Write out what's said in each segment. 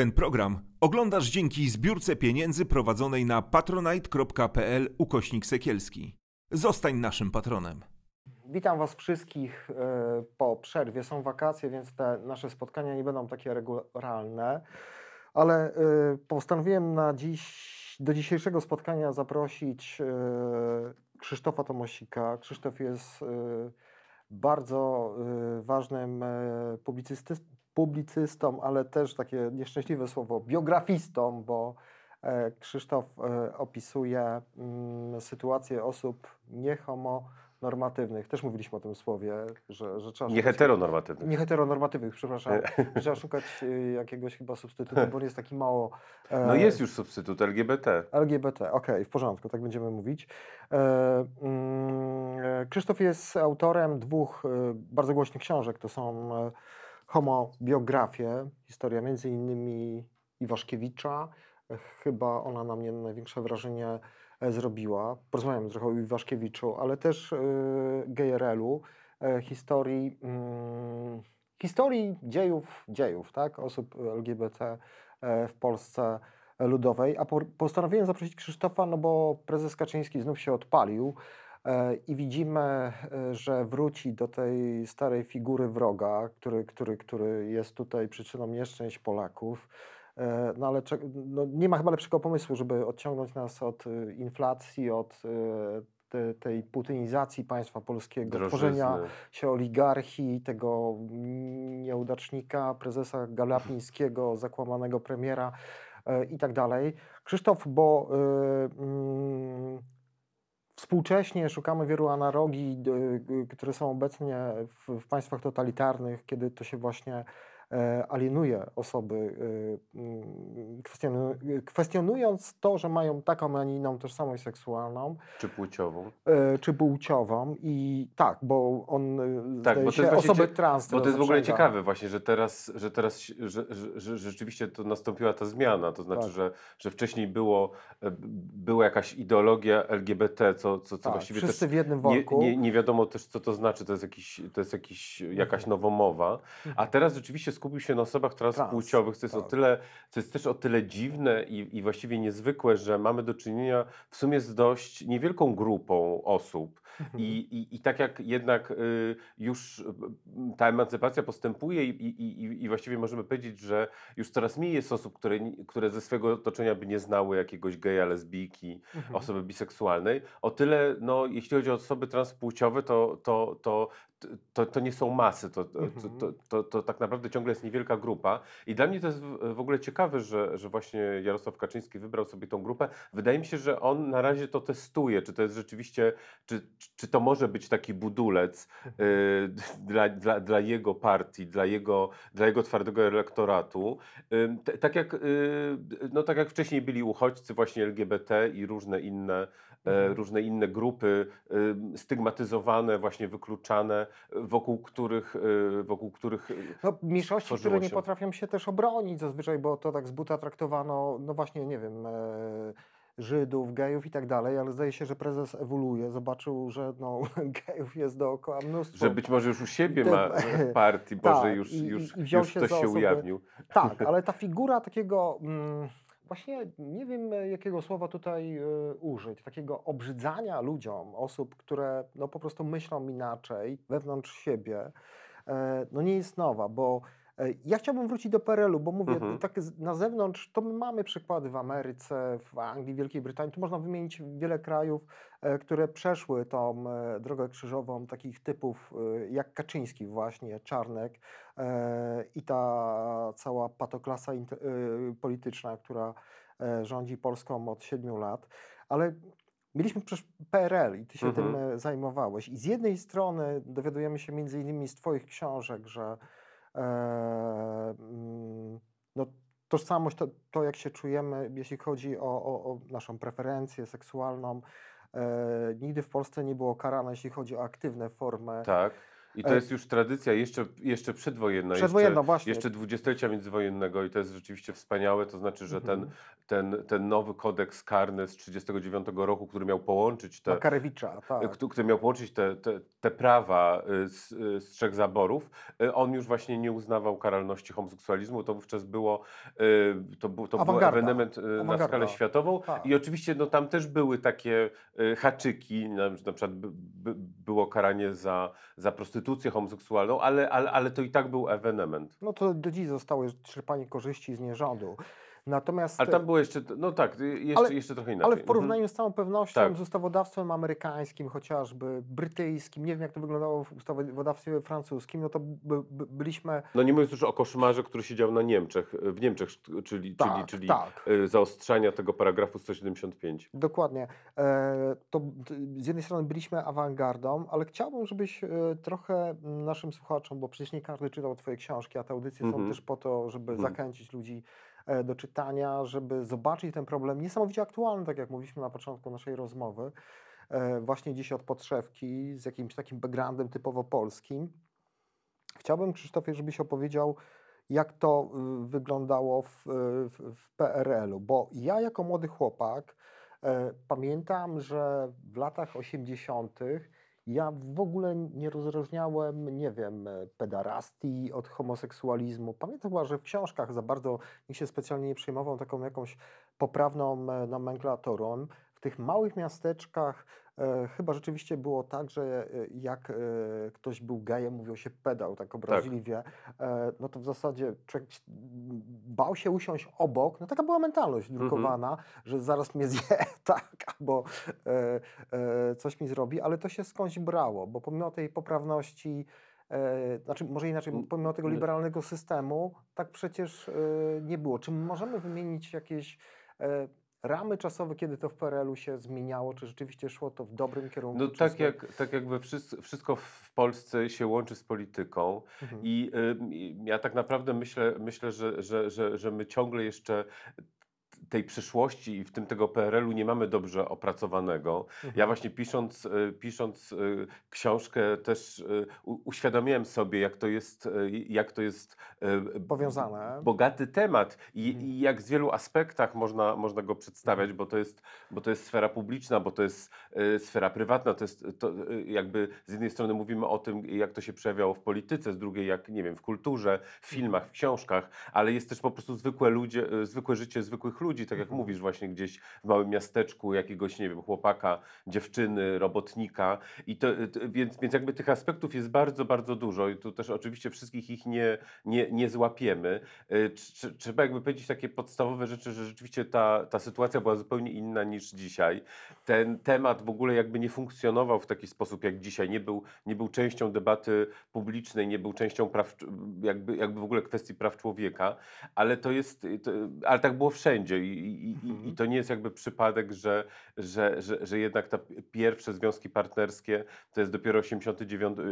Ten program oglądasz dzięki zbiórce pieniędzy prowadzonej na patronite.pl ukośnik sekielski. Zostań naszym patronem. Witam Was wszystkich e, po przerwie. Są wakacje, więc te nasze spotkania nie będą takie regularne, ale e, postanowiłem na dziś, do dzisiejszego spotkania zaprosić e, Krzysztofa Tomosika. Krzysztof jest bardzo ważnym publicystą, publicystą, ale też takie nieszczęśliwe słowo, biografistą, bo Krzysztof opisuje mm, sytuację osób niehomo normatywnych. Też mówiliśmy o tym słowie, że, że trzeba Nie heteronormatywnych. Nie heteronormatywnych, przepraszam. trzeba szukać y, jakiegoś chyba substytutu, bo nie jest taki mało... E, no jest już substytut LGBT. LGBT, okej, okay, w porządku, tak będziemy mówić. E, mm, Krzysztof jest autorem dwóch e, bardzo głośnych książek. To są e, homobiografie, historia między innymi Iwaszkiewicza. Chyba ona na mnie największe wrażenie E, zrobiła. Porozmawiamy trochę o Iwaszkiewiczu, ale też yy, GRL-u, e, historii, mm, historii dziejów, dziejów tak? osób LGBT w Polsce Ludowej. A postanowiłem zaprosić Krzysztofa, no bo prezes Kaczyński znów się odpalił i widzimy, że wróci do tej starej figury wroga, który, który, który jest tutaj przyczyną nieszczęść Polaków. E, no ale no nie ma chyba lepszego pomysłu, żeby odciągnąć nas od inflacji, od te, tej putynizacji państwa polskiego, Drożyzny. tworzenia się oligarchii, tego nieudacznika, prezesa Galapińskiego, zakłamanego premiera e, i tak dalej. Krzysztof, bo y, mm, Współcześnie szukamy wielu analogii, które są obecnie w, w, państwach totalitarnych, kiedy to się właśnie alienuje osoby, e, mm, kwestionując to, że mają taką, a nie inną tożsamość seksualną. Czy płciową. E, czy płciową i tak, bo on tak, bo się osoby trans. Bo to jest w ogóle ciekawe właśnie, że teraz, że teraz że, że, że, że rzeczywiście to nastąpiła ta zmiana, to znaczy, tak. że, że wcześniej było, była jakaś ideologia LGBT, co, co, co tak, właściwie wszyscy w jednym worku. Nie, nie, nie wiadomo też, co to znaczy, to jest, jakiś, to jest jakiś, jakaś mhm. nowomowa, a mhm. teraz rzeczywiście skupił się na osobach transpłciowych, co jest, tak. o tyle, co jest też o tyle dziwne i, i właściwie niezwykłe, że mamy do czynienia w sumie z dość niewielką grupą osób. I, i, I tak jak jednak y, już y, ta emancypacja postępuje i, i, i właściwie możemy powiedzieć, że już coraz mniej jest osób, które, które ze swojego otoczenia by nie znały jakiegoś geja, lesbijki, mhm. osoby biseksualnej, o tyle, no, jeśli chodzi o osoby transpłciowe, to, to, to, to, to nie są masy, to, to, to, mhm. to, to, tak naprawdę ciągle jest niewielka grupa. I dla mnie to jest w ogóle ciekawe, że, że właśnie Jarosław Kaczyński wybrał sobie tą grupę. Wydaje mi się, że on na razie to testuje, czy to jest rzeczywiście, czy, czy to może być taki budulec y, dla, dla, dla jego partii, dla jego, dla jego twardego elektoratu. Y, tak, jak, y, no, tak jak wcześniej byli uchodźcy właśnie LGBT i różne inne E, mhm. różne inne grupy stygmatyzowane, właśnie wykluczane, wokół których, e, wokół których e, no, mniejszości, które nie potrafią się też obronić zazwyczaj, bo to tak z buta traktowano, no właśnie, nie wiem, Żydów, gejów i tak dalej, ale zdaje się, że prezes ewoluuje, zobaczył, że no, gejów jest dookoła mnóstwo. Że być może już u siebie ma partii, Boże, tak, już, już, i, już się osoby, ujawnił. Tak, ale ta figura takiego... Mm, Właśnie nie wiem, jakiego słowa tutaj y, użyć. Takiego obrzydzania ludziom, osób, które no, po prostu myślą inaczej wewnątrz siebie, e, no nie jest nowa, bo e, ja chciałbym wrócić do PRL-u, bo mówię, mhm. tak na zewnątrz to my mamy przykłady w Ameryce, w Anglii, Wielkiej Brytanii. Tu można wymienić wiele krajów, e, które przeszły tą drogę krzyżową takich typów jak Kaczyński właśnie, Czarnek i ta cała patoklasa polityczna, która rządzi Polską od siedmiu lat. Ale Mieliśmy przecież PRL i ty się mhm. tym zajmowałeś. I z jednej strony dowiadujemy się między innymi z twoich książek, że e, no, tożsamość, to, to jak się czujemy, jeśli chodzi o, o, o naszą preferencję seksualną, e, nigdy w Polsce nie było karane, jeśli chodzi o aktywne formy tak. I to E, jest już tradycja jeszcze, jeszcze przedwojenna. Przedwojenna, jeszcze, właśnie. Jeszcze dwudziestolecia międzywojennego i to jest rzeczywiście wspaniałe. To znaczy, że ten, Mhm. ten, ten nowy kodeks karny z 1939 roku, który miał połączyć te, Makarewicza, tak. Któ- który miał połączyć te, te, te prawa y, z, y, z trzech zaborów, y, on już właśnie nie uznawał karalności homoseksualizmu. To wówczas było, to, był, to był ewenement na skalę światową. Tak. I oczywiście no, tam też były takie haczyki, na, na przykład by, by, było karanie za, za prostytucję homoseksualną, ale, ale, ale to i tak był ewenement. No to do dziś zostało czerpanie korzyści z nierządu. Natomiast, Ale tam było jeszcze, no tak, y, jeszcze, Ale- jeszcze trochę inaczej. ale w Mhm. porównaniu z całą pewnością Tak. z ustawodawstwem amerykańskim, chociażby brytyjskim, nie wiem jak to wyglądało w ustawodawstwie francuskim, no to by, by, byliśmy... No nie mówiąc już o koszmarze, który się dział na Niemczech, w Niemczech, czyli, czyli, Tak, czyli tak. y, zaostrzania tego paragrafu 175. Dokładnie. E, to z jednej strony byliśmy awangardą, ale chciałbym, żebyś e, trochę naszym słuchaczom, bo przecież nie każdy czytał Twoje książki, a te audycje Mhm. są też po to, żeby Mhm. zachęcić ludzi e, do czytania, żeby zobaczyć ten problem niesamowicie aktualny, tak jak mówiliśmy na początku naszej rozmowy, e, właśnie dziś od podszewki, z jakimś takim backgroundem typowo polskim. Chciałbym, Krzysztofie, żebyś opowiedział, jak to y, wyglądało w, y, w, w PRL-u, bo ja jako młody chłopak e, pamiętam, że w latach 80. ja w ogóle nie rozróżniałem, nie wiem, e, pedarastii od homoseksualizmu. Pamiętam że w książkach za bardzo nikt się specjalnie nie przejmował taką jakąś poprawną e, nomenklaturą. W tych małych miasteczkach chyba rzeczywiście było tak, że e, jak e, ktoś był gejem, mówiło się pedał, tak obraźliwie, e, no to w zasadzie człowiek bał się usiąść obok, no taka była mentalność drukowana, że zaraz mnie zje, tak, albo e, e, coś mi zrobi, ale to się skądś brało, bo pomimo tej poprawności, e, znaczy może inaczej, pomimo tego liberalnego systemu, tak przecież e, nie było. Czy możemy wymienić jakieś e, ramy czasowe, kiedy to w PRL-u się zmieniało, czy rzeczywiście szło to w dobrym kierunku? No tak jak, tak jakby wszystko, wszystko w Polsce się łączy z polityką Mhm. i y, ja tak naprawdę myślę, myślę że, że, że, że my ciągle jeszcze tej przyszłości i w tym tego PRL-u nie mamy dobrze opracowanego. Ja Mhm. właśnie pisząc, y, pisząc y, książkę też u- uświadomiłem sobie, jak to jest, jak to jest Powiązane. bogaty temat i, Mhm. i jak w wielu aspektach można, można go przedstawiać, bo to, jest, bo to jest sfera publiczna, bo to jest sfera prywatna, to jest to, jakby z jednej strony mówimy o tym, jak to się przejawiało w polityce, z drugiej jak, nie wiem, w kulturze, w filmach, w książkach, ale jest też po prostu zwykłe, ludzie, zwykłe życie zwykłych ludzi, tak jak Mhm. mówisz właśnie gdzieś w małym miasteczku, jakiegoś, nie wiem, chłopaka, dziewczyny, robotnika i to, więc, więc jakby tych aspektów jest bardzo, bardzo dużo i tu też oczywiście wszystkich ich nie, nie, nie złapiemy. Y, tr- Trzeba jakby powiedzieć takie podstawowe rzeczy, że rzeczywiście ta, ta sytuacja była zupełnie inna niż dzisiaj. Ten temat w ogóle jakby nie funkcjonował w taki sposób jak dzisiaj, nie był, nie był częścią debaty publicznej, nie był częścią praw, jakby, jakby w ogóle kwestii praw człowieka, ale to jest, to, ale tak było wszędzie i, Mhm. i to nie jest jakby przypadek, że, że, że, że jednak te pierwsze związki partnerskie to jest dopiero 89, y,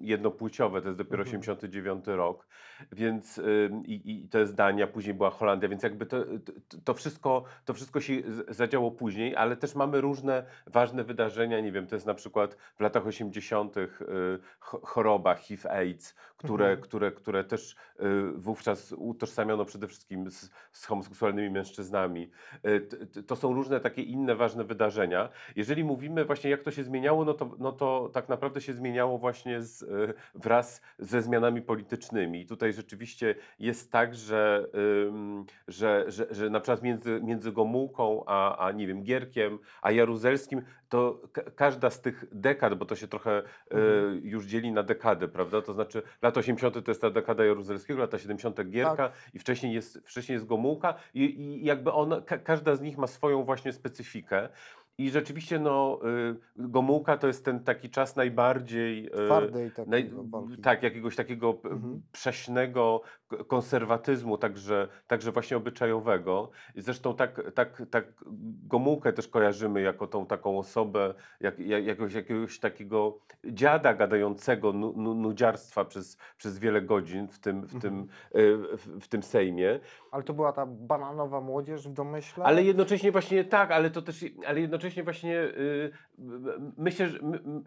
jednopłciowe, to jest dopiero Mhm. 89 rok, więc y, i, i to jest Dania, później była Holandia, więc jakby to, to, to, wszystko, to wszystko się zadziało później, ale też mamy różne ważne wydarzenia, nie wiem, to jest na przykład w latach 80. y, cho- choroba HIV, AIDS, które, Mhm. które, które też wówczas utożsamiono przede wszystkim z, z homoseksualnymi mężczyznami. T- t- To są różne takie inne ważne wydarzenia. Jeżeli mówimy właśnie jak to się zmieniało, no to, no to tak naprawdę się zmieniało właśnie z, y, wraz ze zmianami politycznymi. I tutaj rzeczywiście jest tak, że, że, że, że na przykład między, między Gomułką a, a nie wiem, Gierkiem, a Jaruzelskim, to ka- każda z tych dekad, bo to się trochę y, Mhm. już dzieli na dekady, prawda? To znaczy lata 80. to jest ta dekada Jaruzelskiego, lata 70. Gierka Tak. i wcześniej jest, wcześniej jest Gomułka i, i jakby ona, ka, każda z nich ma swoją właśnie specyfikę. I rzeczywiście no, y, Gomułka to jest ten taki czas najbardziej... y, Twardej takiej Naj, walki. tak, jakiegoś takiego Mhm. prześnego konserwatyzmu, także, także właśnie obyczajowego. Zresztą tak, tak, tak Gomułkę też kojarzymy jako tą taką osobę, jak, jak, jakiegoś, jakiegoś takiego dziada gadającego nu, nu, nudziarstwa przez, przez wiele godzin w tym, w, tym, Mhm. y, w, w tym Sejmie. Ale to była ta bananowa młodzież w domyśle? Ale jednocześnie właśnie tak, ale to też, ale jednocześnie jednocześnie właśnie y, myślę, że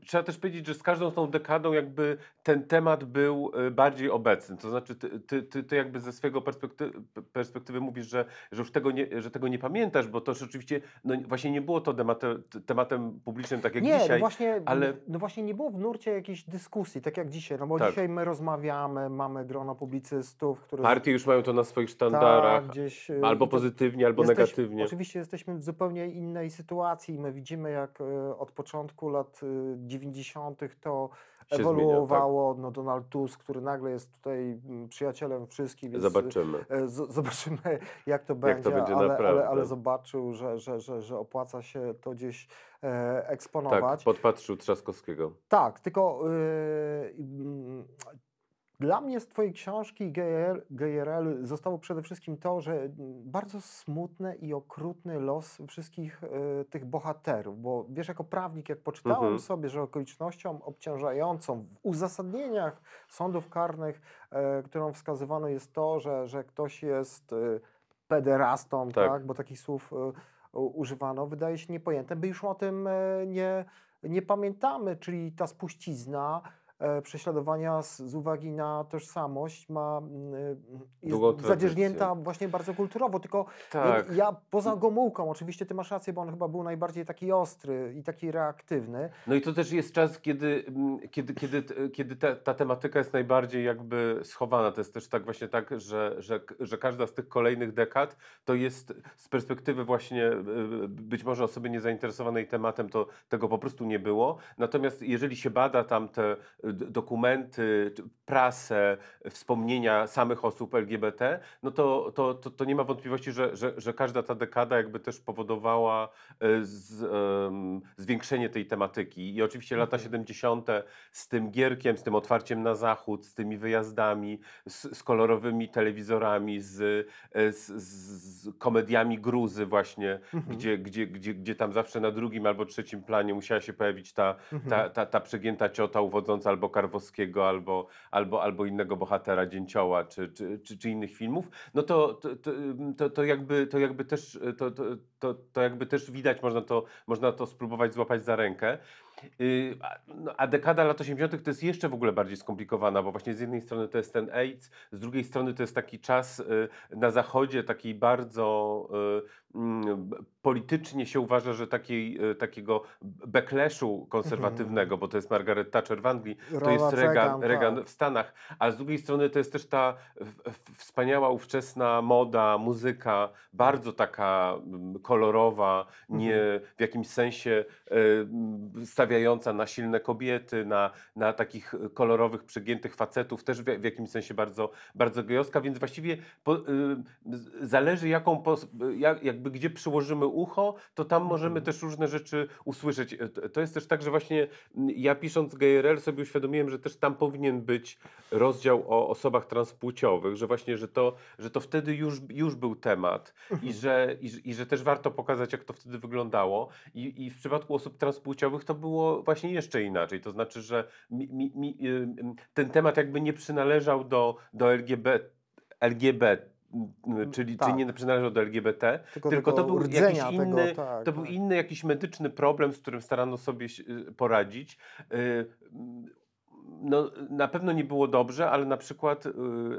trzeba też powiedzieć, że z każdą tą dekadą jakby ten temat był y, bardziej obecny. To znaczy ty, ty, ty, ty jakby ze swojego perspektywy, perspektywy mówisz, że, że już tego nie, że tego nie pamiętasz, bo to rzeczywiście no, właśnie nie było to tematem, tematem publicznym tak jak nie, dzisiaj. no właśnie, ale- no właśnie nie było w nurcie jakiejś dyskusji, tak jak dzisiaj, no bo Tak. dzisiaj my rozmawiamy, mamy grono publicystów, które Partie już mają to na swoich sztandarach, tak, gdzieś, y, albo pozytywnie, albo Jesteś- negatywnie. Oczywiście jesteśmy w zupełnie innej sytuacji. My widzimy, jak e, od początku lat e, 90. to Się zmienia, ewoluowało. No, Donald Tusk, który nagle jest tutaj mm, przyjacielem wszystkich, więc Zobaczymy. e, z- zobaczymy, jak to Jak będzie, to będzie ale, ale, ale zobaczył, że, że, że, że opłaca się to gdzieś e, Tak, eksponować. podpatrzył Trzaskowskiego. Tak, tylko yy, dla mnie z Twojej książki GRL, GRL zostało przede wszystkim to, że mm, bardzo smutny i okrutny los wszystkich y, tych bohaterów, bo wiesz, jako prawnik, jak poczytałem Mhm. sobie, że okolicznością obciążającą w uzasadnieniach sądów karnych, e, którą wskazywano jest to, że, że ktoś jest y, pederastą, Tak. tak. bo takich słów y, używano, wydaje się niepojęte. My już o tym nie, nie pamiętamy, czyli ta spuścizna prześladowania z, z uwagi na tożsamość ma mm, e, Długą jest zadzierznięta tradycję. właśnie bardzo kulturowo, tylko ja, Tak. ja poza Gomułką, oczywiście ty masz rację, bo on chyba był najbardziej taki ostry i taki reaktywny. No i to też jest czas, kiedy, mm, kiedy, kiedy, kiedy ta, ta tematyka jest najbardziej jakby schowana. To jest też tak właśnie tak, że, że, że każda z tych kolejnych dekad to jest z perspektywy właśnie y, być może osoby niezainteresowanej tematem, to tego po prostu nie było. Natomiast jeżeli się bada tam te dokumenty, prasę, wspomnienia samych osób LGBT, no to, to, to, to nie ma wątpliwości, że, że, że każda ta dekada jakby też powodowała e, z, em, zwiększenie tej tematyki. I oczywiście lata Mhm. 70. z tym gierkiem, z tym otwarciem na zachód, z tymi wyjazdami, z, z kolorowymi telewizorami, z, e, z, z, z komediami gruzy właśnie, Mhm. gdzie, gdzie, gdzie, gdzie tam zawsze na drugim albo trzecim planie musiała się pojawić ta, Mhm. ta, ta, ta przegięta ciota uwodząca albo Karwowskiego, albo, albo, albo innego bohatera Dzięcioła, czy, czy, czy, czy innych filmów, no to, to, to, to, jakby, to jakby też to, to, to, to jakby też widać, można to, można to spróbować złapać za rękę. A- no, A dekada lat 80. to jest jeszcze w ogóle bardziej skomplikowana, bo właśnie z jednej strony to jest ten AIDS, z drugiej strony to jest taki czas y, na zachodzie, takiej bardzo y, mm, politycznie się uważa, że takiej, y, takiego backlashu konserwatywnego, bo to jest Margaret Thatcher w Anglii, to jest Reagan, Reagan, Reagan tak. w Stanach, a z drugiej strony to jest też ta wspaniała ówczesna moda, muzyka, bardzo taka mm, kolorowa, nie Mhm. w jakimś sensie e, na silne kobiety, na, na takich e, kolorowych, przegiętych facetów, też w, w jakimś sensie bardzo, bardzo gejowska, więc właściwie po, y, zależy jaką, pos, jak, jakby gdzie przyłożymy ucho, to tam możemy Mhm. też różne rzeczy usłyszeć. E, To, jest też tak, że właśnie ja pisząc GRL sobie uświadomiłem, że też tam powinien być rozdział o osobach transpłciowych, że właśnie, że to, że to wtedy już, już był temat i że, i, i że też warto pokazać, jak to wtedy wyglądało. I, I w przypadku osób transpłciowych to było właśnie jeszcze inaczej. To znaczy, że mi, mi, mi, ten temat jakby nie przynależał do, do LGBT, LGBT y, czyli, tak. czyli nie przynależał do LGBT, Tylko, tylko to tego był jakiś tego, inny, tak, to był tak. inny jakiś medyczny problem, z którym starano sobie y, poradzić. Y, mm, No, na pewno nie było dobrze, ale na przykład, y,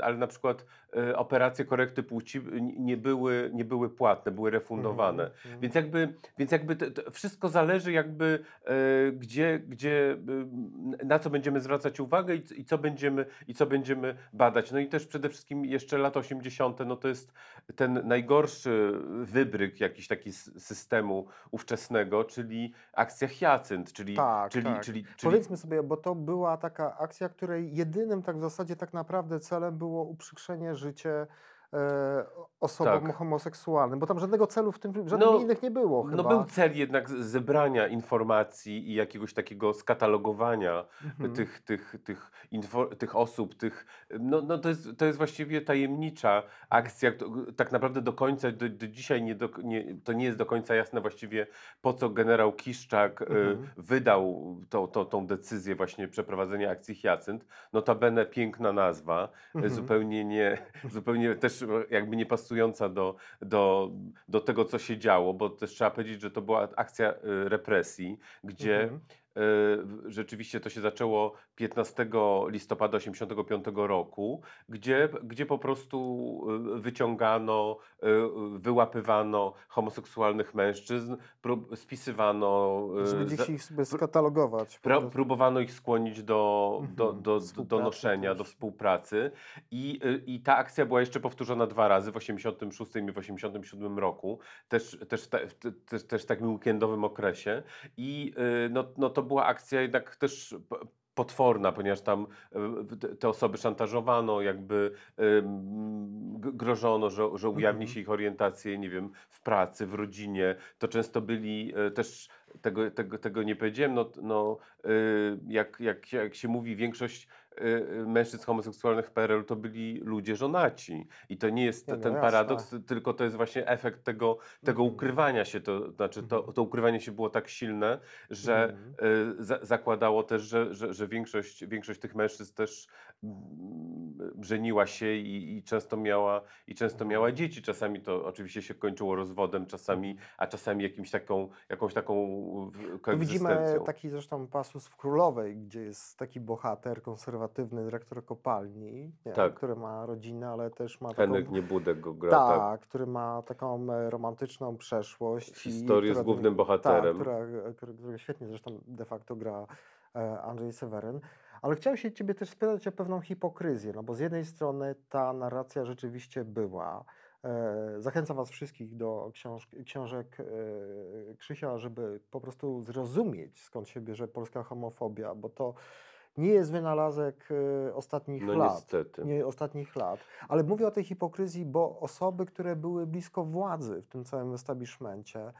ale na przykład operacje korekty płci nie były, nie były płatne, były refundowane. Mhm, mhm. Więc jakby, więc jakby to, to wszystko zależy jakby e, gdzie, gdzie, na co będziemy zwracać uwagę i, i, co będziemy, i co będziemy badać. No i też przede wszystkim jeszcze lata 80. no to jest ten najgorszy wybryk jakiś taki systemu ówczesnego, czyli akcja Hyacynt, czyli, Tak, czyli, tak. czyli, czyli Powiedzmy sobie, bo to była taka akcja, której jedynym tak w zasadzie tak naprawdę celem było uprzykrzenie życie e, osobom Tak. homoseksualnym, bo tam żadnego celu w tym, żadnych No, innych nie było chyba. no był cel jednak zebrania informacji i jakiegoś takiego skatalogowania Mhm. tych, tych, tych, info, tych osób, tych, no, no to, jest, to jest właściwie tajemnicza akcja. to- Tak naprawdę do końca, do, do dzisiaj nie do, nie, to nie jest do końca jasne właściwie po co generał Kiszczak e, Mhm. wydał to, to, tą decyzję właśnie przeprowadzenia akcji Hyacynt. Notabene piękna nazwa, e, Mhm. zupełnie nie, zupełnie też też jakby niepasująca do, do, do tego, co się działo, bo też trzeba powiedzieć, że to była akcja y, represji, gdzie Mhm. Y, rzeczywiście to się zaczęło 15 listopada 85 roku, gdzie, gdzie po prostu y, wyciągano, y, wyłapywano homoseksualnych mężczyzn, prób, spisywano, Żeby gdzieś ich sobie skatalogować. próbowano ich skłonić do, do, Mhm, do, do, współpracy noszenia, do współpracy. I, I ta akcja była jeszcze powtórzona dwa razy w 86 i w 87 roku, też, też, te- też, też w takim weekendowym okresie. I no, no to była akcja jednak też potworna, ponieważ tam y, te- osoby szantażowano, jakby grożono, że, że ujawni Mhm. się ich orientację, nie wiem, w pracy, w rodzinie. To często byli y, też tego, tego, tego nie powiedziałem, no, no y, jak, jak, jak się mówi, większość mężczyzn homoseksualnych w PRL to byli ludzie żonaci. I to nie jest Nie, no ten jasne. paradoks, tylko to jest właśnie efekt tego, tego Mhm. ukrywania się. To znaczy, to, Mhm. to ukrywanie się było tak silne, że Mhm. y, za, zakładało też, że, że, że większość, większość tych mężczyzn też mm, żeniła się i, i często miała i często miała Mhm. dzieci. Czasami to oczywiście się kończyło rozwodem, czasami, a czasami jakimś taką, jakąś taką Tu widzimy koegzystencją. taki zresztą pasus w Królowej, gdzie jest taki bohater, konserwatywny dyrektor kopalni, nie, Tak. który ma rodzinę, ale też ma taką... Henryk Niebudek go gra, tak. Tak, który ma taką e, romantyczną przeszłość. i Historię z która- głównym bohaterem. Tak, która świetnie zresztą de facto gra e, Andrzej Seweryn. Ale chciałem się ciebie też spytać o pewną hipokryzję, no bo z jednej strony ta narracja rzeczywiście była. E, Zachęcam Was wszystkich do książ książek Krzysia, żeby po prostu zrozumieć, skąd się bierze polska homofobia, bo to nie jest wynalazek e, ostatnich No lat niestety. nie ostatnich lat. Ale mówię o tej hipokryzji, bo osoby, które były blisko władzy w tym całym establishmencie,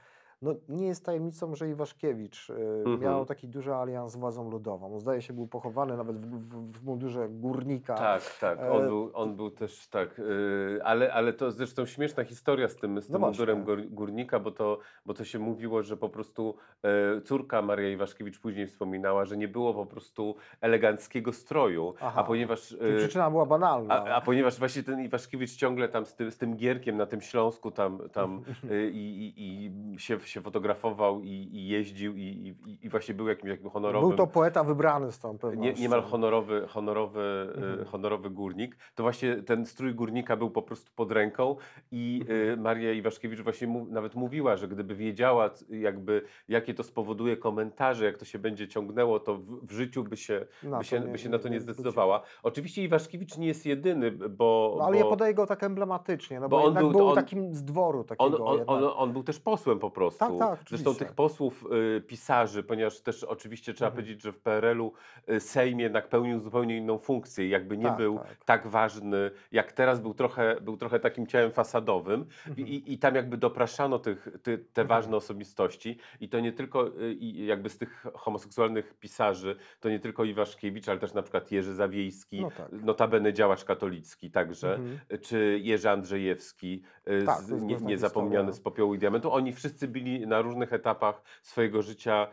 no nie jest tajemnicą, że Iwaszkiewicz y, Mhm. miał taki duży alians z władzą ludową. Zdaje się, był pochowany nawet w, w, w mundurze górnika. Tak, tak. E, On był, on był też tak. Yy, ale, ale to zresztą śmieszna historia z tym, z No tym mundurem właśnie. gór, górnika, bo to, bo to się mówiło, że po prostu e, córka Maria Iwaszkiewicz później wspominała, że nie było po prostu eleganckiego stroju, Aha. a ponieważ. Czyli e, przyczyna była banalna. A, a ponieważ właśnie ten Iwaszkiewicz ciągle tam z tym, z tym Gierkiem na tym Śląsku tam, tam y, i, i, i się, się fotografował i, i jeździł i, i, i właśnie był jakimś jakimś honorowym... Był to poeta wybrany z tą Nie, pewnością. niemal honorowy, honorowy, Mhm. y, honorowy górnik, to właśnie ten strój górnika był po prostu pod ręką i y, Mhm. Maria Iwaszkiewicz właśnie mu, nawet mówiła, że gdyby wiedziała jakby jakie to spowoduje komentarze, jak to się będzie ciągnęło, to w, w życiu by się, Na by to się, nie- by się na to nie nie zdecydowała. Oczywiście Iwaszkiewicz nie jest jedyny, bo... No, ale ja bo... podaję go tak emblematycznie, no bo bo, on był- był, on- takim z dworu On, takiego on, jednak. on, on był też posłem po prostu. Tak, tak, Zresztą oczywiście. tych posłów y, pisarzy, ponieważ też oczywiście trzeba Mhm. powiedzieć, że w PRL-u y, Sejm jednak pełnił zupełnie inną funkcję. Jakby nie Tak, był tak. tak. ważny, jak teraz był trochę, był trochę takim ciałem fasadowym Mhm. i, i tam jakby dopraszano tych, ty, te ważne osobistości i to nie tylko y, jakby z tych homoseksualnych pisarzy, to nie tylko Iwaszkiewicz, ale też na przykład Jerzy Zawiejski, No tak. notabene działacz katolicki także, Mhm. czy Jerzy Andrzejewski, y, Tak, z, nie, niezapomniany historia. z popiołu i diamentu. Oni wszyscy byli na różnych etapach swojego życia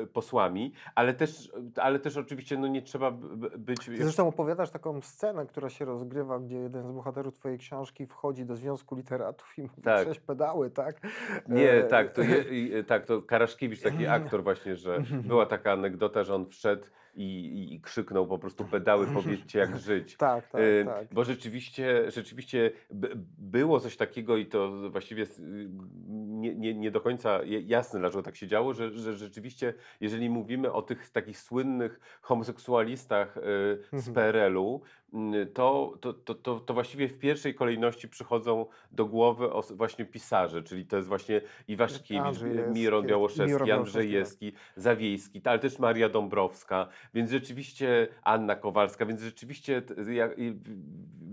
y, posłami, ale też, ale też oczywiście no, nie trzeba być... Ty zresztą opowiadasz taką scenę, która się rozgrywa, gdzie jeden z bohaterów twojej książki wchodzi do Związku Literatów i mówi Tak. pedały, tak? Nie, E, tak, to, je, tak, to Karaszkiewicz, taki aktor właśnie, że była taka anegdota, że on wszedł i, i, krzyknął po prostu pedały, powiedzcie jak żyć. Tak, tak, Y, tak. Bo rzeczywiście, rzeczywiście by- było coś takiego i to właściwie y, nie, nie, nie do końca jasne, dlaczego tak się działo, że, że rzeczywiście, jeżeli mówimy o tych takich słynnych homoseksualistach y, z Mhm. PRL-u, y, to, to, to, to, właściwie w pierwszej kolejności przychodzą do głowy właśnie pisarze, czyli to jest właśnie Iwaszkiewicz, Andrzejewski, Miron Białoszewski, Miron Białoszewski, Andrzejewski, Zawiejski, ale też Maria Dąbrowska, więc rzeczywiście Anna Kowalska, więc rzeczywiście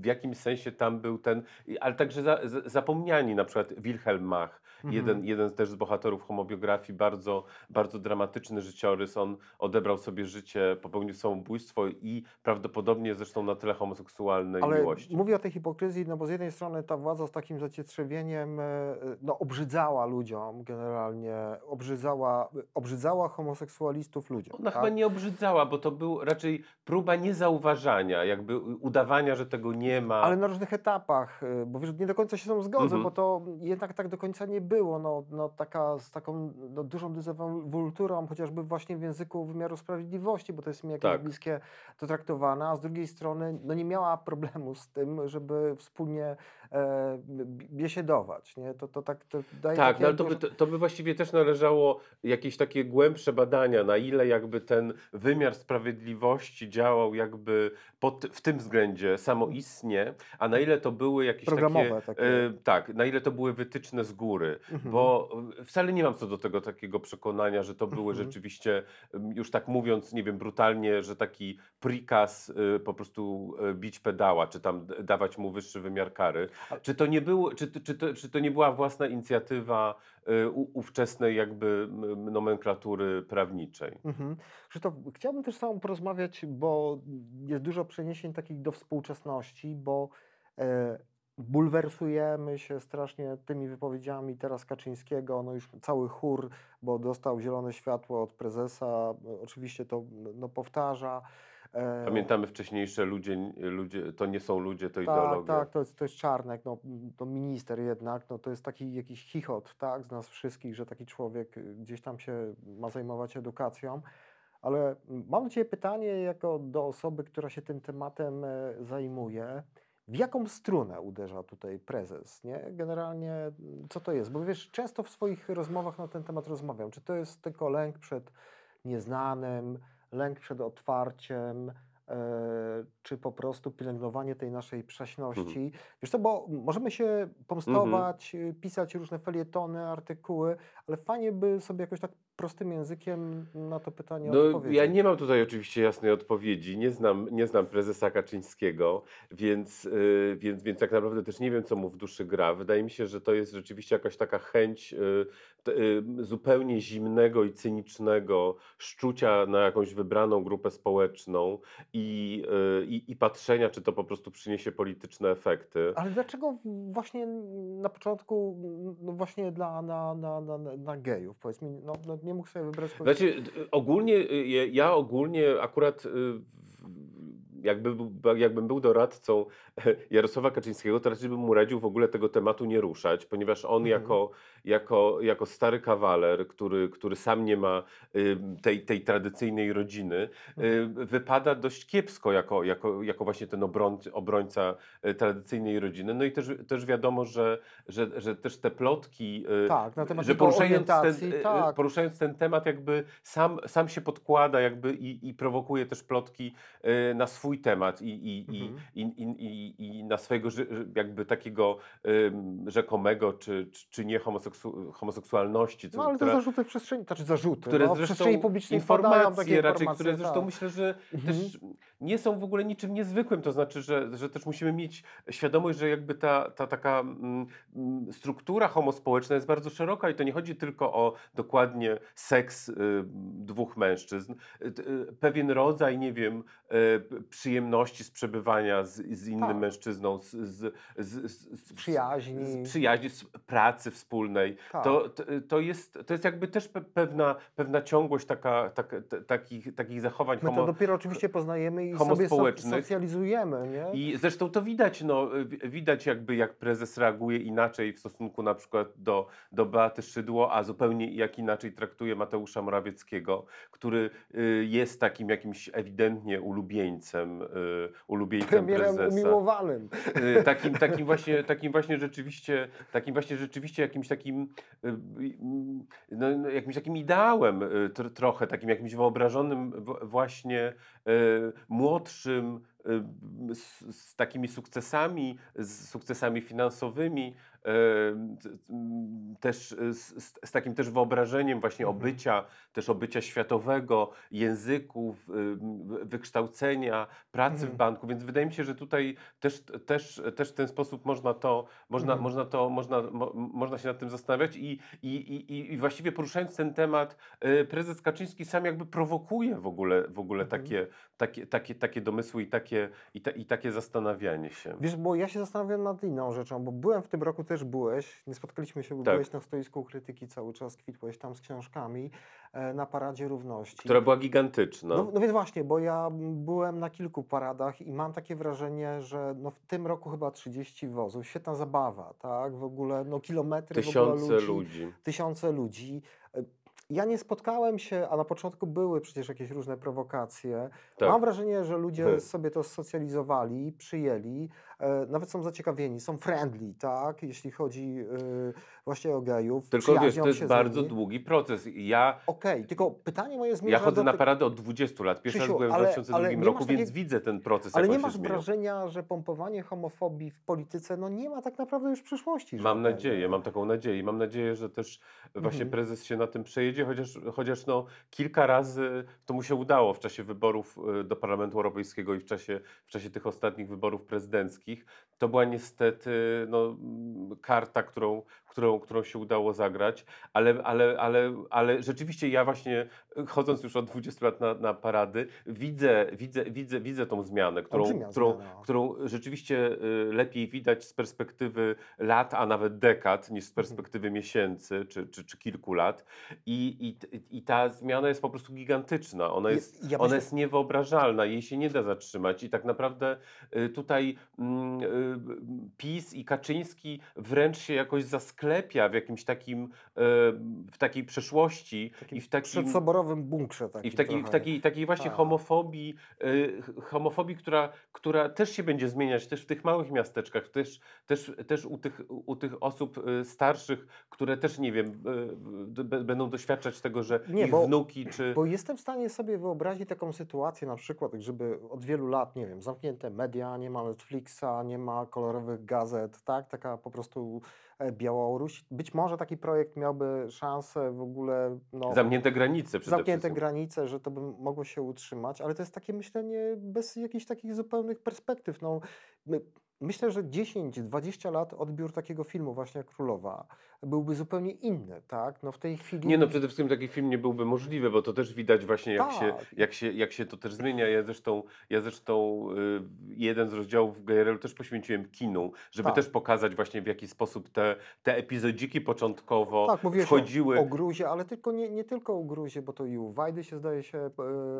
w- jakimś sensie tam był ten, ale także za, za, zapomniani, na przykład Wilhelm Mach, Mhm. jeden, jeden też z bohaterów homobiografii, bardzo, bardzo dramatyczny życiorys, on odebrał sobie życie, popełnił samobójstwo i prawdopodobnie zresztą na tyle homoseksualnej Ale miłości. mówię o tej hipokryzji, no bo z jednej strony ta władza z takim zacietrzewieniem e, no, obrzydzała ludziom generalnie, obrzydzała, obrzydzała homoseksualistów ludziom. Ona tak? chyba nie obrzydzała, bo to był raczej próba niezauważania, jakby udawania, że tego nie ma. Ale na różnych etapach, y, bo wiesz, nie do końca się z tym zgodzę, Mhm. bo to jednak tak do końca nie było. No, no taka, z taką no, dużą dezewolturą, chociażby właśnie w języku wymiaru sprawiedliwości, bo to jest mi jakieś Tak. bliskie to traktowane, a z drugiej strony no, nie miała problemu z tym, żeby wspólnie e, biesiedować. Nie? To, to tak to daje Tak, takie no ale to by, to, to by właściwie też należało jakieś takie głębsze badania, na ile jakby ten wymiar sprawiedliwości działał jakby pod, w tym względzie samoistnie, a na ile to były jakieś Programowe takie, takie. e, tak, na ile to były wytyczne z góry, Mhm. bo e, wcale nie mam co do tego takiego przekonania, że to były Mhm. rzeczywiście, już tak mówiąc, nie wiem, brutalnie, że taki prikaz y, po prostu y, bić pedała, czy tam dawać mu wyższy wymiar kary. Czy to nie, było, czy, czy, to, czy to nie była własna inicjatywa ówczesnej jakby nomenklatury prawniczej? Mhm. Krzysztof, chciałbym też Tobą porozmawiać, bo jest dużo przeniesień takich do współczesności, bo e, bulwersujemy się strasznie tymi wypowiedziami teraz Kaczyńskiego, no już cały chór, bo dostał zielone światło od prezesa, oczywiście to no, powtarza. E, Pamiętamy wcześniejsze ludzie, ludzie, to nie są ludzie, to tak, ideologia. tak, to jest, to jest Czarnek, no, to minister jednak, no, to jest taki jakiś chichot, tak, z nas wszystkich, że taki człowiek y, gdzieś tam się ma zajmować edukacją, ale mam do Ciebie pytanie jako do osoby, która się tym tematem e, zajmuje. W jaką strunę uderza tutaj prezes, nie? Generalnie co to jest? Bo wiesz, często w swoich rozmowach na ten temat rozmawiam. Czy to jest tylko lęk przed nieznanym, lęk przed otwarciem, e, czy po prostu pielęgnowanie tej naszej przaśności. Wiesz co, bo możemy się pomstować, y, pisać różne felietony, artykuły, ale fajnie by sobie jakoś tak prostym językiem na to pytanie No, odpowiedzieć. ja nie mam tutaj oczywiście jasnej odpowiedzi. Nie znam, nie znam prezesa Kaczyńskiego, więc, y, więc, więc tak naprawdę też nie wiem, co mu w duszy gra. Wydaje mi się, że to jest rzeczywiście jakaś taka chęć y, t- y, zupełnie zimnego i cynicznego szczucia na jakąś wybraną grupę społeczną i, y, i, i patrzenia, czy to po prostu przyniesie polityczne efekty. Ale dlaczego właśnie na początku, no właśnie dla, na, na, na, na gejów, powiedz mi, no, no nie mógł sobie wybrać... Znaczy, ogólnie, y, ja- ja ogólnie akurat y, jakby, jakbym był doradcą Jarosława Kaczyńskiego, to raczej bym mu radził w ogóle tego tematu nie ruszać, ponieważ on Mhm. jako, jako, jako stary kawaler, który, który sam nie ma tej, tej tradycyjnej rodziny, Mhm. wypada dość kiepsko jako, jako, jako właśnie ten obroń, obrońca y, tradycyjnej rodziny. No i też, też wiadomo, że, że, że też te plotki, y, Tak, na temat że poruszając ten, y, tak. poruszając ten temat jakby sam, sam się podkłada jakby i, i prowokuje też plotki na swój temat i, i, Mhm. i, i, i, i na swojego jakby takiego ym, rzekomego czy, czy, czy nie homoseksu, homoseksualności. co- No ale która- te zarzuty w przestrzeni, znaczy zarzuty, które no, w przestrzeni publicznej padają takie informacje raczej, informacje, które zresztą tak. myślę, że Mhm. też nie są w ogóle niczym niezwykłym, to znaczy, że, że też musimy mieć świadomość, że jakby ta, ta taka mm, mm, struktura homospołeczna jest bardzo szeroka i to nie chodzi tylko o dokładnie seks y, dwóch mężczyzn, Y, y, pewien rodzaj, nie wiem, y, przyjemności z przebywania z, z innym Tak. mężczyzną, z, z, z, z, przyjaźni. z przyjaźni, z pracy wspólnej, Tak. to, to, to, jest, to jest jakby też pe- pewna, pewna ciągłość taka, taka, t- takich, takich zachowań My to homo, dopiero oczywiście poznajemy i sobie so, homospołecznych. socjalizujemy, nie? i zresztą to widać, no, wi- widać jakby jak prezes reaguje inaczej w stosunku na przykład do, do Beaty Szydło, a zupełnie jak inaczej traktuje Mateusza Morawieckiego, który y, jest takim jakimś ewidentnie ulubieńcem, y, ulubieńcem Premierem prezesa. umiłowanym. Y, takim, takim, właśnie, takim właśnie rzeczywiście, takim właśnie rzeczywiście jakimś takim, no, no, jakimś takim ideałem tr, trochę, takim jakimś wyobrażonym właśnie młodszym, y, z, z takimi sukcesami, z sukcesami finansowymi, y, też z, z, takim też wyobrażeniem właśnie Mhm. obycia, też obycia światowego, języków, y, wykształcenia, pracy w Mhm. banku, więc wydaje mi się, że tutaj też, też, też w ten sposób można to, można, Mhm. można to, można, mo, można się nad tym zastanawiać i, i, i, i- właściwie poruszając ten temat, prezes Kaczyński sam jakby prowokuje w ogóle, w ogóle Mhm. takie, takie, takie, takie domysły i takie i, ta, i takie zastanawianie się. Wiesz, bo ja się zastanawiam nad inną rzeczą, bo byłem w tym roku, też byłeś, nie spotkaliśmy się, bo Tak. byłeś na stoisku krytyki cały czas, kwitłeś tam z książkami e, na Paradzie Równości. Która była gigantyczna. No, no więc właśnie, bo ja byłem na kilku paradach i mam takie wrażenie, że no w tym roku chyba 30 wozów, świetna zabawa, tak? W ogóle no kilometry w ogóle Tysiące ludzi, ludzi. tysiące ludzi. Ja nie spotkałem się, a na początku były przecież jakieś różne prowokacje. Tak. Mam wrażenie, że ludzie Hmm. sobie to socjalizowali, przyjęli, e, nawet są zaciekawieni, są friendly, tak? Jeśli chodzi e, właśnie o gejów. Tylko wiesz, to jest bardzo długi proces. Ja, Okej, tylko pytanie moje zmierza ja chodzę do na paradę od 20 lat. Pierwszy Krzysiu, raz byłem w ale- 2002 ale nie roku, więc widzę ten proces, Ale nie masz wrażenia, że pompowanie homofobii w polityce no nie ma tak naprawdę już przyszłości. Mam nadzieję, mam taką nadzieję. Mam nadzieję, że też właśnie Mhm. prezes się na tym przejedzie, chociaż, chociaż no, kilka razy to mu się udało w czasie wyborów y, do Parlamentu Europejskiego i w czasie, w czasie tych ostatnich wyborów prezydenckich. To była niestety no, karta, którą, którą, którą się udało zagrać, ale, ale, ale, ale rzeczywiście ja właśnie chodząc już od 20 lat na, na parady, widzę, widzę, widzę, widzę tą zmianę, którą, Olbrzymia którą, zmiana. którą rzeczywiście y, lepiej widać z perspektywy lat, a nawet dekad, niż z Mhm. perspektywy miesięcy czy, czy, czy kilku lat. I, i, I ta zmiana jest po prostu gigantyczna. Ona jest, ja ona myślę- jest niewyobrażalna, jej się nie da zatrzymać. I tak naprawdę y, tutaj mm, y, PiS i Kaczyński wręcz się jakoś zasklepia w jakimś takim, y, w takiej przeszłości Takim i w takim przedsoborowym bunkrze i takim w takiej, w takiej, takiej właśnie Tak. homofobii, homofobii która, która też się będzie zmieniać, też w tych małych miasteczkach, też, też, też u, tych, u tych osób starszych, które też, nie wiem, będą doświadczać tego, że Nie, ich bo- wnuki czy... Bo jestem w stanie sobie wyobrazić taką sytuację, na przykład, żeby od wielu lat, nie wiem, zamknięte media, nie ma Netflixa, nie ma kolorowych gazet, tak? Taka po prostu e, Białoruś. Być może taki projekt miałby szansę w ogóle. No, Zamknięte granice przede zamknięte wszystkim. granice, że to by mogło się utrzymać, ale to jest takie myślenie bez jakichś takich zupełnych perspektyw. No, my, myślę, że 10-20 lat odbiór takiego filmu właśnie jak Królowa byłby zupełnie inny, tak? No w tej chwili... Nie no, przede wszystkim taki film nie byłby możliwy, bo to też widać właśnie jak, się, Tak. jak, się, jak się to też zmienia. Ja zresztą, ja zresztą y, jeden z rozdziałów GRL też poświęciłem kinu, żeby Tak. też pokazać właśnie w jaki sposób te, te epizodziki początkowo Tak, mówiłeś wchodziły. o, o Gruzie, ale tylko nie, nie tylko o Gruzie, bo to i u Wajdy się zdaje się e,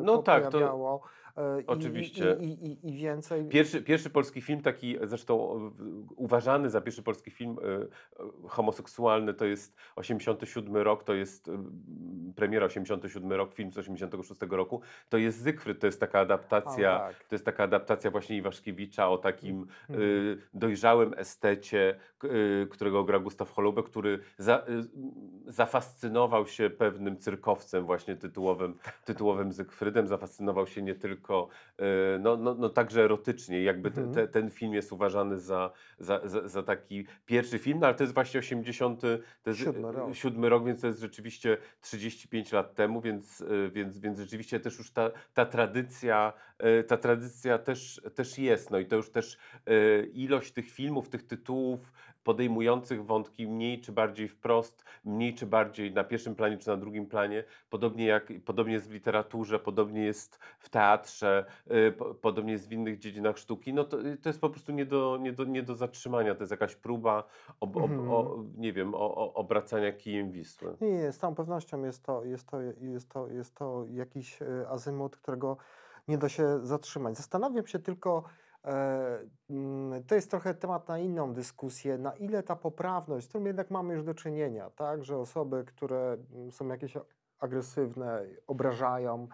No po- tak, to- pojawiało. i- Oczywiście. I, i, i, I więcej. Pierwszy, pierwszy polski film, taki zresztą e, uważany za pierwszy polski film e, e, homoseksualny, to jest 87 rok, to jest e, premiera 87 rok, film z 86 roku, to jest Zygfryd, to jest taka adaptacja, tak. to jest taka adaptacja właśnie Iwaszkiewicza o takim Mhm. y, dojrzałym estecie, y, którego gra Gustaw Holubek, który za, y, zafascynował się pewnym cyrkowcem właśnie tytułowym, tytułowym Zygfrydem, zafascynował się nie tylko, y, no, no, no także erotycznie, jakby te, Mhm. te, ten film jest uważany za, za, za, za taki pierwszy film, no, ale to jest właśnie 80, to jest Siódmy rok. siódmy rok, więc to jest rzeczywiście 35 lat temu, więc, y, więc, więc rzeczywiście też już ta, ta tradycja, y, ta tradycja też, też jest. No i to już też y, ilość tych filmów, tych tytułów podejmujących wątki mniej czy bardziej wprost, mniej czy bardziej na pierwszym planie czy na drugim planie, podobnie jak podobnie jest w literaturze, podobnie jest w teatrze, y, po, podobnie jest w innych dziedzinach sztuki, no to, to jest po prostu nie do, nie, do, nie do zatrzymania, to jest jakaś próba ob, ob, Mhm. o, nie wiem, o, o, obracania kijem Wisły. Nie, nie, z całą pewnością jest to, jest to, jest to, jest to jakiś e, azymut, którego nie da się zatrzymać. Zastanawiam się tylko, to jest trochę temat na inną dyskusję, na ile ta poprawność, z którą jednak mamy już do czynienia, tak, że osoby, które mm, są jakieś agresywne, obrażają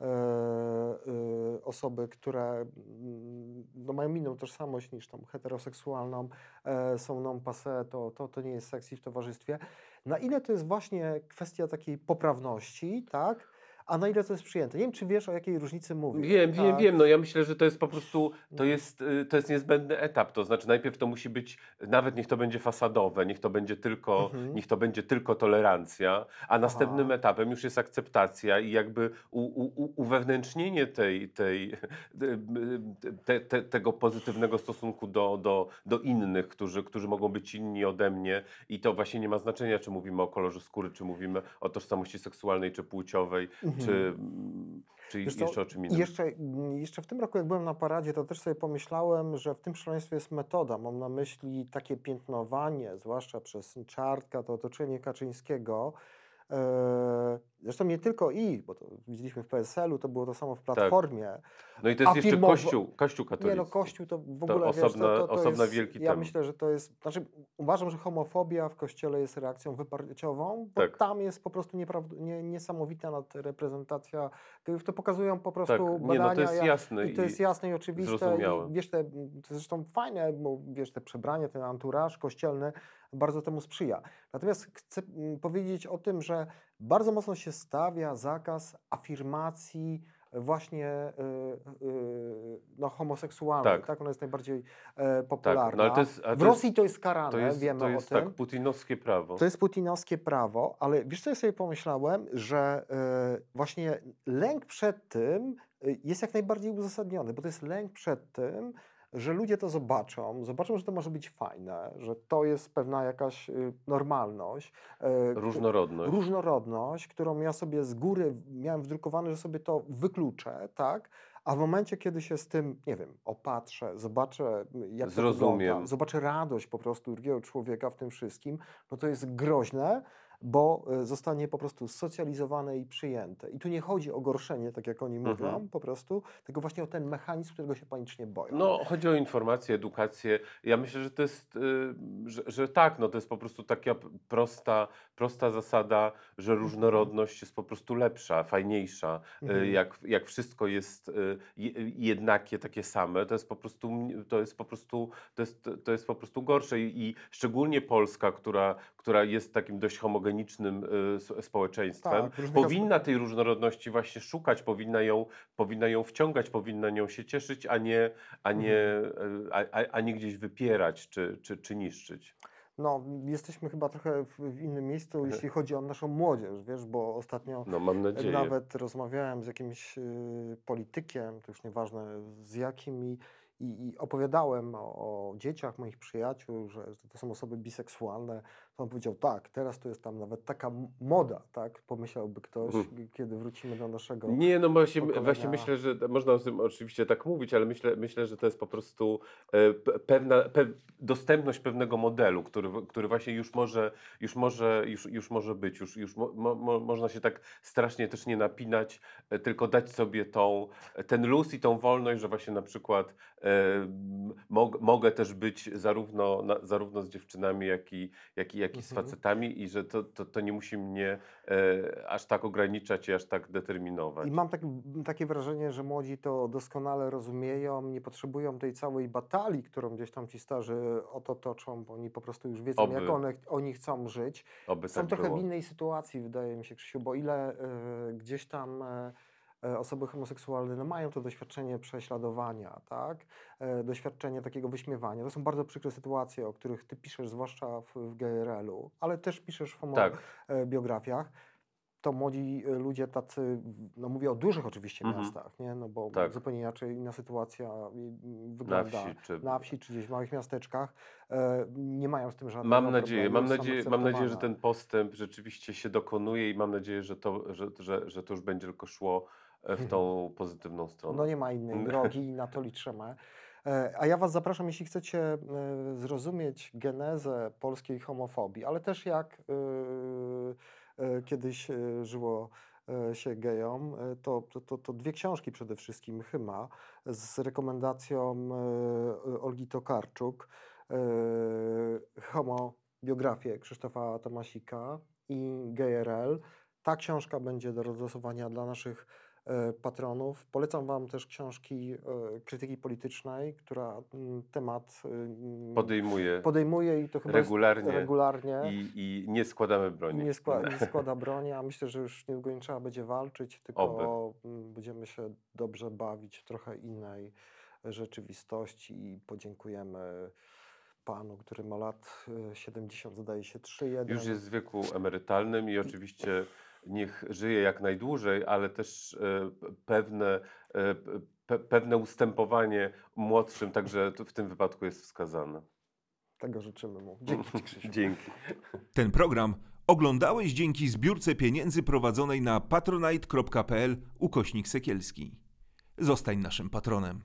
e, e, osoby, które mm, no, mają inną tożsamość niż tam heteroseksualną, e, są non passé, to, to, to nie jest sexy w towarzystwie. Na ile to jest właśnie kwestia takiej poprawności, tak? A na ile to jest przyjęte? Nie wiem, czy wiesz, o jakiej różnicy mówię. Wiem, wiem, tak? wiem. No ja myślę, że to jest po prostu, to jest, y, to jest niezbędny etap. To znaczy najpierw to musi być, nawet niech to będzie fasadowe, niech to będzie tylko, Mhm. niech to będzie tylko tolerancja, a następnym Aha. etapem już jest akceptacja i jakby u, u, u, uwewnętrznienie tej, tej, te, te, tego pozytywnego stosunku do, do, do innych, którzy, którzy mogą być inni ode mnie i to właśnie nie ma znaczenia, czy mówimy o kolorze skóry, czy mówimy o tożsamości seksualnej, czy płciowej. Mhm. Czy, mm, czy Wiesz co, jeszcze o czym innym? jeszcze, jeszcze w tym roku, jak byłem na paradzie, to też sobie pomyślałem, że w tym szaleństwie jest metoda. Mam na myśli takie piętnowanie, zwłaszcza przez Czartka, to otoczenie Kaczyńskiego. E, Zresztą nie tylko i, bo to widzieliśmy w PSL-u, to było to samo w Platformie. No i to jest jeszcze Kościół, Kościół katolicki. Nie no, Kościół to w To ogóle, wiesz, osobna- to, to, to osobna jest, wielki Ja temat. myślę, że to jest, znaczy uważam, że homofobia w Kościele jest reakcją wyparciową, bo Tak. tam jest po prostu nieprawd- nie, niesamowita nadreprezentacja. To pokazują po prostu Tak, badania. nie no, to jest ja- jasne. i to jest jasne i oczywiste. I wiesz, te, to zresztą fajne, bo wiesz, te przebranie, ten anturaż kościelny bardzo temu sprzyja. Natomiast chcę mm, powiedzieć o tym, że bardzo mocno się stawia zakaz afirmacji właśnie y, y, no, homoseksualnej. Tak. Tak. Ona jest najbardziej e, popularna. no ale to jest- a w Rosji to jest karane, To jest, wiemy to jest o tym. tak putinowskie prawo. To jest putinowskie prawo, ale wiesz co ja sobie pomyślałem, że właśnie lęk przed tym jest jak najbardziej uzasadniony, bo to jest lęk przed tym, że ludzie to zobaczą, zobaczą, że to może być fajne, że to jest pewna jakaś y, normalność. e, Różnorodność. różnorodność, którą ja sobie z góry miałem wdrukowane, że sobie to wykluczę, tak? A w momencie, kiedy się z tym, nie wiem, opatrzę, zobaczę, jak to Zrozumiem. wygląda, zobaczę radość po prostu drugiego człowieka w tym wszystkim, no to jest groźne, bo e, zostanie po prostu socjalizowane i przyjęte. I tu nie chodzi o gorszenie, tak jak oni mówią, Mhm. po prostu, tylko właśnie o ten mechanizm, którego się panicznie boją. No, chodzi o informację, edukację. Ja myślę, że to jest, y, że, że tak, no to jest po prostu taka prosta, prosta zasada, że różnorodność jest po prostu lepsza, fajniejsza. Y, Mhm. Jak, jak wszystko jest y, je- jednakie, takie same, to jest po prostu, to jest po prostu, to jest, to jest po prostu gorsze. I, i szczególnie Polska, która, która jest takim dość homogenicznym y, s- społeczeństwem, Tak, powinna tej różnorodności właśnie szukać, powinna ją, powinna ją wciągać, powinna nią się cieszyć, a nie, a nie, Mhm. e, a, a, a nie gdzieś wypierać czy, czy, czy niszczyć. No, jesteśmy chyba trochę w, innym miejscu, jeśli chodzi o naszą młodzież, wiesz, bo ostatnio No. Nawet rozmawiałem z jakimś y, politykiem, to już nieważne z jakim, i, i, i opowiadałem o, o dzieciach moich przyjaciół, że to są osoby biseksualne. On powiedział, tak, teraz to jest tam nawet taka moda, tak? Pomyślałby ktoś, g- kiedy wrócimy do naszego. Nie, no właśnie, pokolenia. właśnie myślę, że można o tym oczywiście tak mówić, ale myślę, myślę że to jest po prostu e, pe- pewna pe, dostępność pewnego modelu, który, który właśnie już może, już może, już, już może być, już, już mo, mo, mo, można się tak strasznie też nie napinać, e, tylko dać sobie tą, ten luz i tą wolność, że właśnie na przykład e, mog, mogę też być zarówno, na, zarówno z dziewczynami, jak i, jak i, jak i z Mhm. facetami i że to, to, to nie musi mnie e, aż tak ograniczać i aż tak determinować. I mam tak, takie wrażenie, że młodzi to doskonale rozumieją, nie potrzebują tej całej batalii, którą gdzieś tam ci starzy o to toczą, bo oni po prostu już wiedzą, Oby. jak one, oni chcą żyć. Oby Są tak trochę było. w innej sytuacji, wydaje mi się, Krzysiu, bo ile e, gdzieś tam e, osoby homoseksualne no, mają to doświadczenie prześladowania, tak? E, doświadczenie takiego wyśmiewania. To są bardzo przykre sytuacje, o których ty piszesz, zwłaszcza w, w GRL-u, ale też piszesz w homo, Tak. e, biografiach. To młodzi e, ludzie tacy, no mówię o dużych oczywiście Mhm. miastach, nie? No bo Tak. zupełnie inaczej inna sytuacja y, Na wygląda wsi czy... na wsi czy gdzieś w małych miasteczkach, e, nie mają z tym żadnego Mam nadzieję, problemu, mam nadzieję, mam nadzieję, że ten postęp rzeczywiście się dokonuje i mam nadzieję, że to, że, że, że to już będzie tylko szło e, w tą pozytywną stronę. No nie ma innej drogi i na to liczymy. E, A ja Was zapraszam, jeśli chcecie e, zrozumieć genezę polskiej homofobii, ale też jak e, e, kiedyś e, żyło e, się gejom, e, to, to, to, dwie książki przede wszystkim chyba z rekomendacją e, Olgi Tokarczuk, e, Homo biografię Krzysztofa Tomasika i GRL. Ta książka będzie do rozlosowania dla naszych e, patronów. Polecam Wam też książki e, krytyki politycznej, która mm, temat y, Podejmuję podejmuje i to chyba regularnie regularnie i, i nie składamy broni. nie, skła, nie składa broni, a myślę, że już niedługo nie trzeba będzie walczyć, tylko mm, będziemy się dobrze bawić w trochę innej rzeczywistości i podziękujemy panu, który ma lat e, 70, zdaje się 3-1. Już jest w wieku emerytalnym i oczywiście niech żyje jak najdłużej, ale też e, pewne, e, pe, pewne ustępowanie młodszym także w tym wypadku jest wskazane. Tego życzymy mu. Dzięki Ci, Krzysiu. Dzięki. Ten program Oglądałeś dzięki zbiórce pieniędzy prowadzonej na patronite.pl ukośnik sekielski. Zostań naszym patronem.